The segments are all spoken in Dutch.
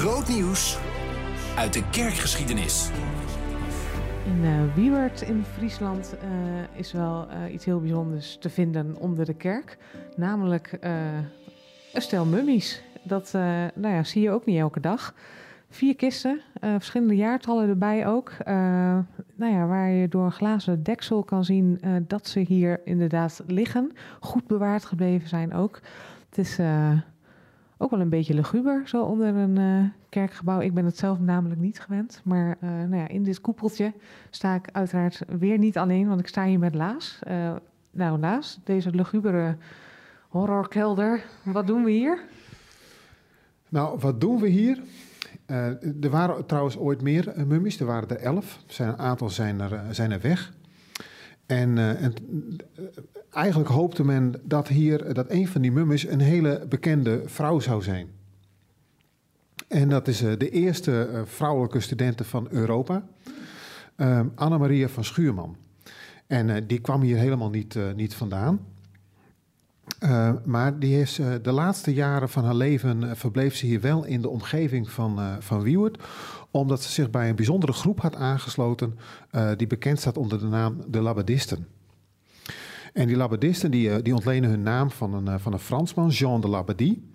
Groot nieuws uit de kerkgeschiedenis. In uh, Wiewert in Friesland uh, is wel uh, iets heel bijzonders te vinden onder de kerk. Namelijk een stel mummies. Dat nou ja, zie je ook niet elke dag. Vier kisten, verschillende jaartallen erbij ook. nou ja, waar je door een glazen deksel kan zien dat ze hier inderdaad liggen. Goed bewaard gebleven zijn ook. Het is ook wel een beetje luguber, zo onder een uh, kerkgebouw. Ik ben het zelf namelijk niet gewend. Maar uh, nou ja, in dit koepeltje sta ik uiteraard weer niet alleen, want ik sta hier met Laas. Uh, nou, Laas, deze lugubere horrorkelder. Wat doen we hier? Nou, wat doen we hier? er waren trouwens ooit meer mummies, er waren er elf. Zijn, een aantal zijn er, zijn er weg. En, en uh, eigenlijk hoopte men dat hier, dat een van die mummies een hele bekende vrouw zou zijn. En dat is de eerste vrouwelijke studente van Europa, Anna-Maria van Schuurman. En die kwam hier helemaal niet, niet vandaan. Maar die heeft, de laatste jaren van haar leven verbleef ze hier wel in de omgeving van, van Wiewert omdat ze zich bij een bijzondere groep had aangesloten die bekend staat onder de naam de Labadisten. En die Labadisten die, die ontlenen hun naam van een, van een Fransman, Jean de Labadie.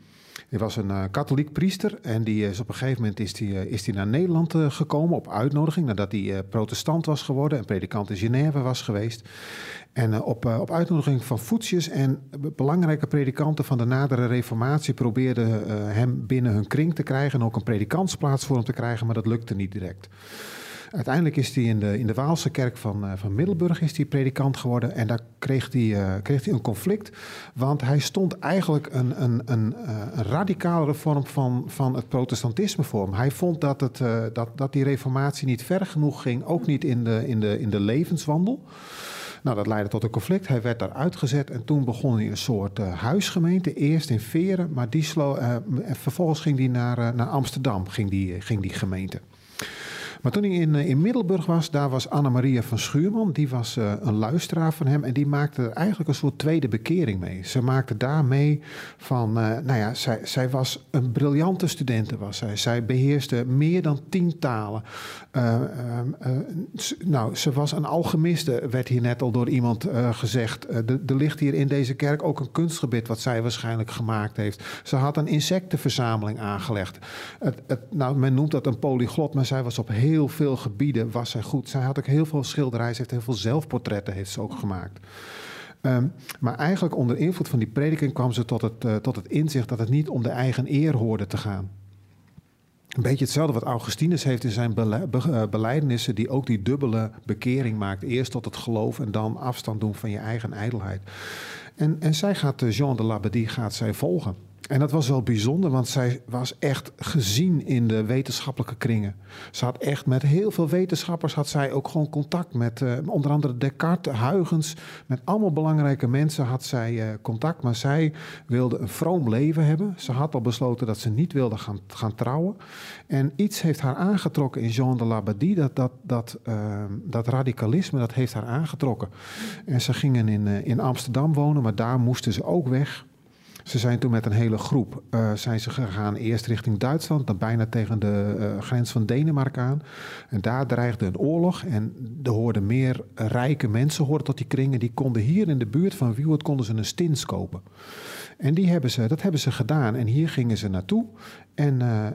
Hij was een katholiek priester en die is op een gegeven moment is die, is die naar Nederland gekomen op uitnodiging nadat hij protestant was geworden en predikant in Genève was geweest. En op, op uitnodiging van Voetjes en belangrijke predikanten van de nadere reformatie probeerden hem binnen hun kring te krijgen en ook een predikantsplaats voor hem te krijgen, maar dat lukte niet direct. Uiteindelijk is hij in de, in de Waalse kerk van, uh, van Middelburg is hij predikant geworden. En daar kreeg hij, uh, kreeg hij een conflict. Want hij stond eigenlijk een, een, een, uh, een radicalere vorm van, van het protestantisme voor. Hij vond dat, het, dat, dat die reformatie niet ver genoeg ging. Ook niet in de, in de, in de levenswandel. Nou, dat leidde tot een conflict. Hij werd daar uitgezet en toen begon hij een soort uh, huisgemeente. Eerst in Veren, maar die slo, vervolgens ging hij naar, naar Amsterdam, ging die, ging die gemeente. Maar toen hij in, eh, in Middelburg was, daar was Anna-Maria van Schuurman. Die was uh, een luisteraar van hem en die maakte er eigenlijk een soort tweede bekering mee. Ze maakte daarmee van, uh, nou ja, zij, zij was een briljante studente was zij. Zij beheerste meer dan tien talen. Nou, ze was een alchemiste, werd hier net al door iemand gezegd. er ligt hier in deze kerk ook een kunstgebied wat zij waarschijnlijk gemaakt heeft. Ze had een insectenverzameling aangelegd. Het, het, nou, men noemt dat een polyglot, maar zij was op heel heel veel gebieden was zij goed. Zij had ook heel veel schilderijen, ze heeft heel veel zelfportretten heeft ze ook gemaakt. Um, maar eigenlijk onder invloed van die prediking kwam ze tot het, uh, tot het inzicht dat het niet om de eigen eer hoorde te gaan. Een beetje hetzelfde wat Augustinus heeft in zijn bele be uh, beleidenissen, die ook die dubbele bekering maakt. Eerst tot het geloof en dan afstand doen van je eigen ijdelheid. En, en zij gaat, uh, Jean de Labadie gaat zij volgen. En dat was wel bijzonder, want zij was echt gezien in de wetenschappelijke kringen. Ze had echt met heel veel wetenschappers had zij ook gewoon contact met uh, onder andere Descartes, Huygens, met allemaal belangrijke mensen had zij uh, contact. Maar zij wilde een vroom leven hebben. Ze had al besloten dat ze niet wilde gaan, gaan trouwen. En iets heeft haar aangetrokken in Jean de Labadie, dat, dat, dat, uh, dat radicalisme, dat heeft haar aangetrokken. En ze gingen in, in Amsterdam wonen, maar daar moesten ze ook weg. Ze zijn toen met een hele groep uh, zijn ze gegaan eerst richting Duitsland, dan bijna tegen de uh, grens van Denemarken aan. En daar dreigde een oorlog en er hoorden meer rijke mensen hoorden tot die kringen. Die konden hier in de buurt van Wiewert konden ze een stins kopen. En die hebben ze, dat hebben ze gedaan. En hier gingen ze naartoe. En uh,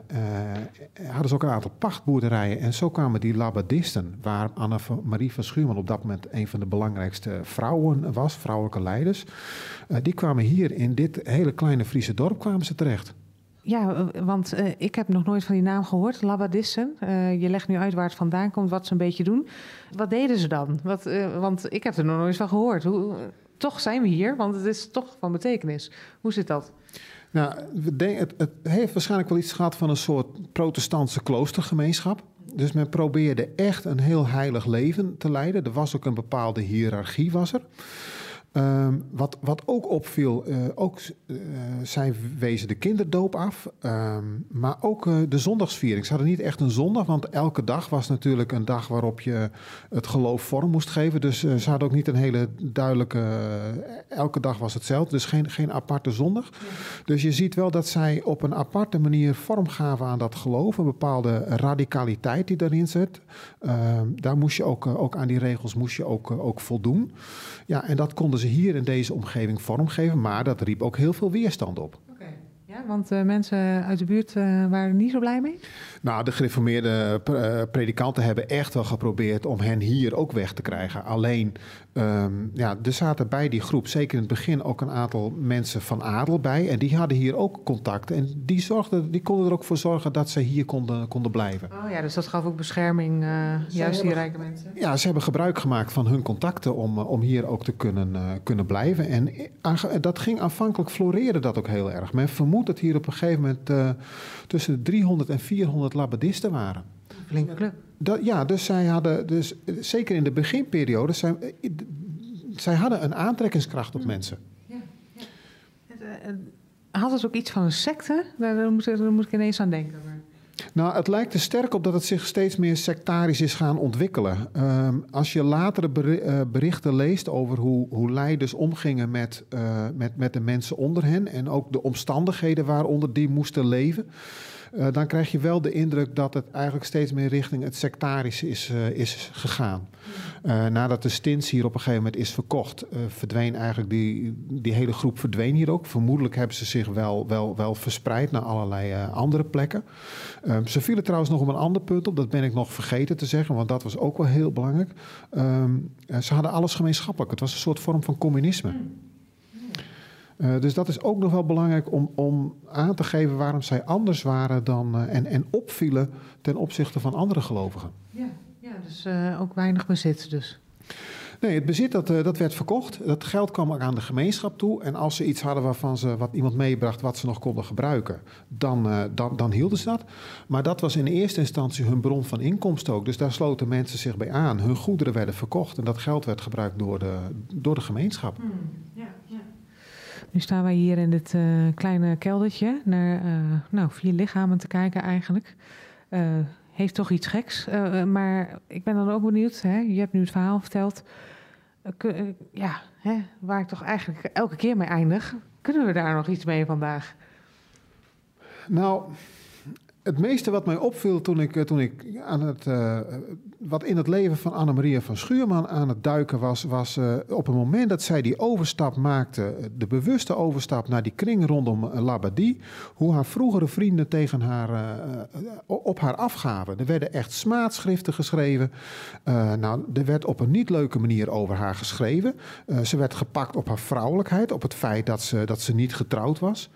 hadden ze ook een aantal pachtboerderijen. En zo kwamen die labadisten, waar Anne-Marie van Schuurman op dat moment een van de belangrijkste vrouwen was, vrouwelijke leiders. Die kwamen hier in dit hele kleine Friese dorp kwamen ze terecht. Ja, want uh, ik heb nog nooit van die naam gehoord, Labadisten. Uh, je legt nu uit waar het vandaan komt, wat ze een beetje doen. Wat deden ze dan? Wat, uh, want ik heb er nog nooit van gehoord. Hoe, toch zijn we hier, want het is toch van betekenis. Hoe zit dat? Nou, het, het heeft waarschijnlijk wel iets gehad van een soort protestantse kloostergemeenschap. Dus men probeerde echt een heel heilig leven te leiden. Er was ook een bepaalde hiërarchie, was er. Ehm, wat, wat ook opviel, uh, ook, uh, zij wezen de kinderdoop af, um, maar ook uh, de zondagsviering. Ze hadden niet echt een zondag, want elke dag was natuurlijk een dag waarop je het geloof vorm moest geven. Dus ze hadden ook niet een hele duidelijke, elke dag was hetzelfde, dus geen, geen aparte zondag. Ja. Dus je ziet wel dat zij op een aparte manier vorm gaven aan dat geloof, een bepaalde radicaliteit die daarin zit. Ehm, daar moest je ook, ook aan die regels moest je ook, ook voldoen. Ja, en dat konden ze hier in deze omgeving vormgeven, maar dat riep ook heel veel weerstand op. Ja, want uh, mensen uit de buurt uh, waren er niet zo blij mee? Nou, de gereformeerde uh, predikanten hebben echt wel geprobeerd om hen hier ook weg te krijgen. Alleen, um, ja, er zaten bij die groep, zeker in het begin, ook een aantal mensen van adel bij. En die hadden hier ook contact. En die, zorgden, die konden er ook voor zorgen dat ze hier konden, konden blijven. Oh ja, dus dat gaf ook bescherming, uh, juist die rijke mensen? Ja, ze hebben gebruik gemaakt van hun contacten om, om hier ook te kunnen, kunnen blijven. En dat ging aanvankelijk floreerde dat ook heel erg. Men dat hier op een gegeven moment uh, tussen de 300 en 400 labadisten waren. Flinke club. Dat, ja, dus zij hadden, dus, zeker in de beginperiode, zij, zij hadden een aantrekkingskracht op mensen. Ja, ja. Had het ook iets van een secte? Daar moet, daar moet ik ineens aan denken. Nou, het lijkt er sterk op dat het zich steeds meer sectarisch is gaan ontwikkelen. Um, als je latere berichten leest over hoe, hoe leiders omgingen met, uh, met, met de mensen onder hen en ook de omstandigheden waaronder die moesten leven. Uh, dan krijg je wel de indruk dat het eigenlijk steeds meer richting het sectarische is, uh, is gegaan. Uh, nadat de stins hier op een gegeven moment is verkocht, verdween eigenlijk die, die hele groep verdween hier ook. Vermoedelijk hebben ze zich wel, wel, wel verspreid naar allerlei andere plekken. Ehm, ze vielen trouwens nog op een ander punt op, dat ben ik nog vergeten te zeggen, want dat was ook wel heel belangrijk. Um, ze hadden alles gemeenschappelijk. Het was een soort vorm van communisme. Uh, dus dat is ook nog wel belangrijk om, om aan te geven waarom zij anders waren dan, uh, en, en opvielen ten opzichte van andere gelovigen. Ja, ja dus uh, ook weinig bezit dus. Nee, het bezit dat, dat werd verkocht. Dat geld kwam ook aan de gemeenschap toe. En als ze iets hadden waarvan ze wat iemand meebracht wat ze nog konden gebruiken, dan, dan, dan hielden ze dat. Maar dat was in eerste instantie hun bron van inkomsten ook. Dus daar sloten mensen zich bij aan. Hun goederen werden verkocht en dat geld werd gebruikt door de, door de gemeenschap. Hmm. Nu staan wij hier in dit uh, kleine keldertje naar uh, nou, vier lichamen te kijken eigenlijk. Uh, heeft toch iets geks. maar ik ben dan ook benieuwd, hè? je hebt nu het verhaal verteld. ja, hè? waar ik toch eigenlijk elke keer mee eindig. Kunnen we daar nog iets mee vandaag? Nou, het meeste wat mij opviel toen ik, toen ik aan het, uh, wat in het leven van Annemaria van Schuurman aan het duiken was, was uh, op het moment dat zij die overstap maakte, de bewuste overstap naar die kring rondom Labadie, hoe haar vroegere vrienden tegen haar, op haar afgaven. Er werden echt smaadschriften geschreven. nou, er werd op een niet leuke manier over haar geschreven. ze werd gepakt op haar vrouwelijkheid, op het feit dat ze, dat ze niet getrouwd was.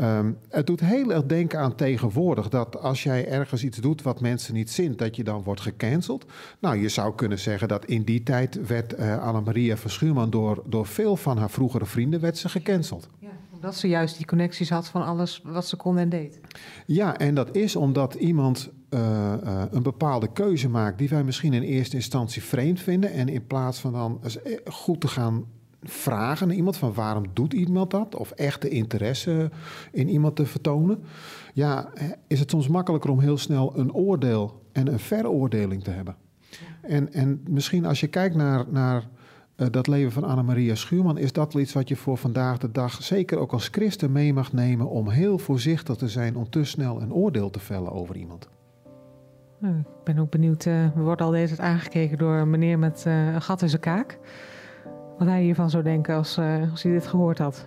Um, het doet heel erg denken aan tegenwoordig dat als jij ergens iets doet wat mensen niet zint, dat je dan wordt gecanceld. Nou, je zou kunnen zeggen dat in die tijd werd uh, Anna-Maria Verschuurman door, door veel van haar vroegere vrienden werd ze gecanceld. Ja, omdat ze juist die connecties had van alles wat ze kon en deed. Ja, en dat is omdat iemand uh, uh, een bepaalde keuze maakt die wij misschien in eerste instantie vreemd vinden. En in plaats van dan goed te gaan vragen aan iemand van waarom doet iemand dat? Of echte interesse in iemand te vertonen. Ja, is het soms makkelijker om heel snel een oordeel en een veroordeling te hebben. En, en misschien als je kijkt naar, naar uh, dat leven van Annemaria Schuurman, is dat iets wat je voor vandaag de dag, zeker ook als christen, mee mag nemen om heel voorzichtig te zijn om te snel een oordeel te vellen over iemand. Nou, ik ben ook benieuwd, uh, we worden al deze tijd aangekeken door een meneer met uh, een gat in zijn kaak wat hij hiervan zou denken als, uh, als hij dit gehoord had.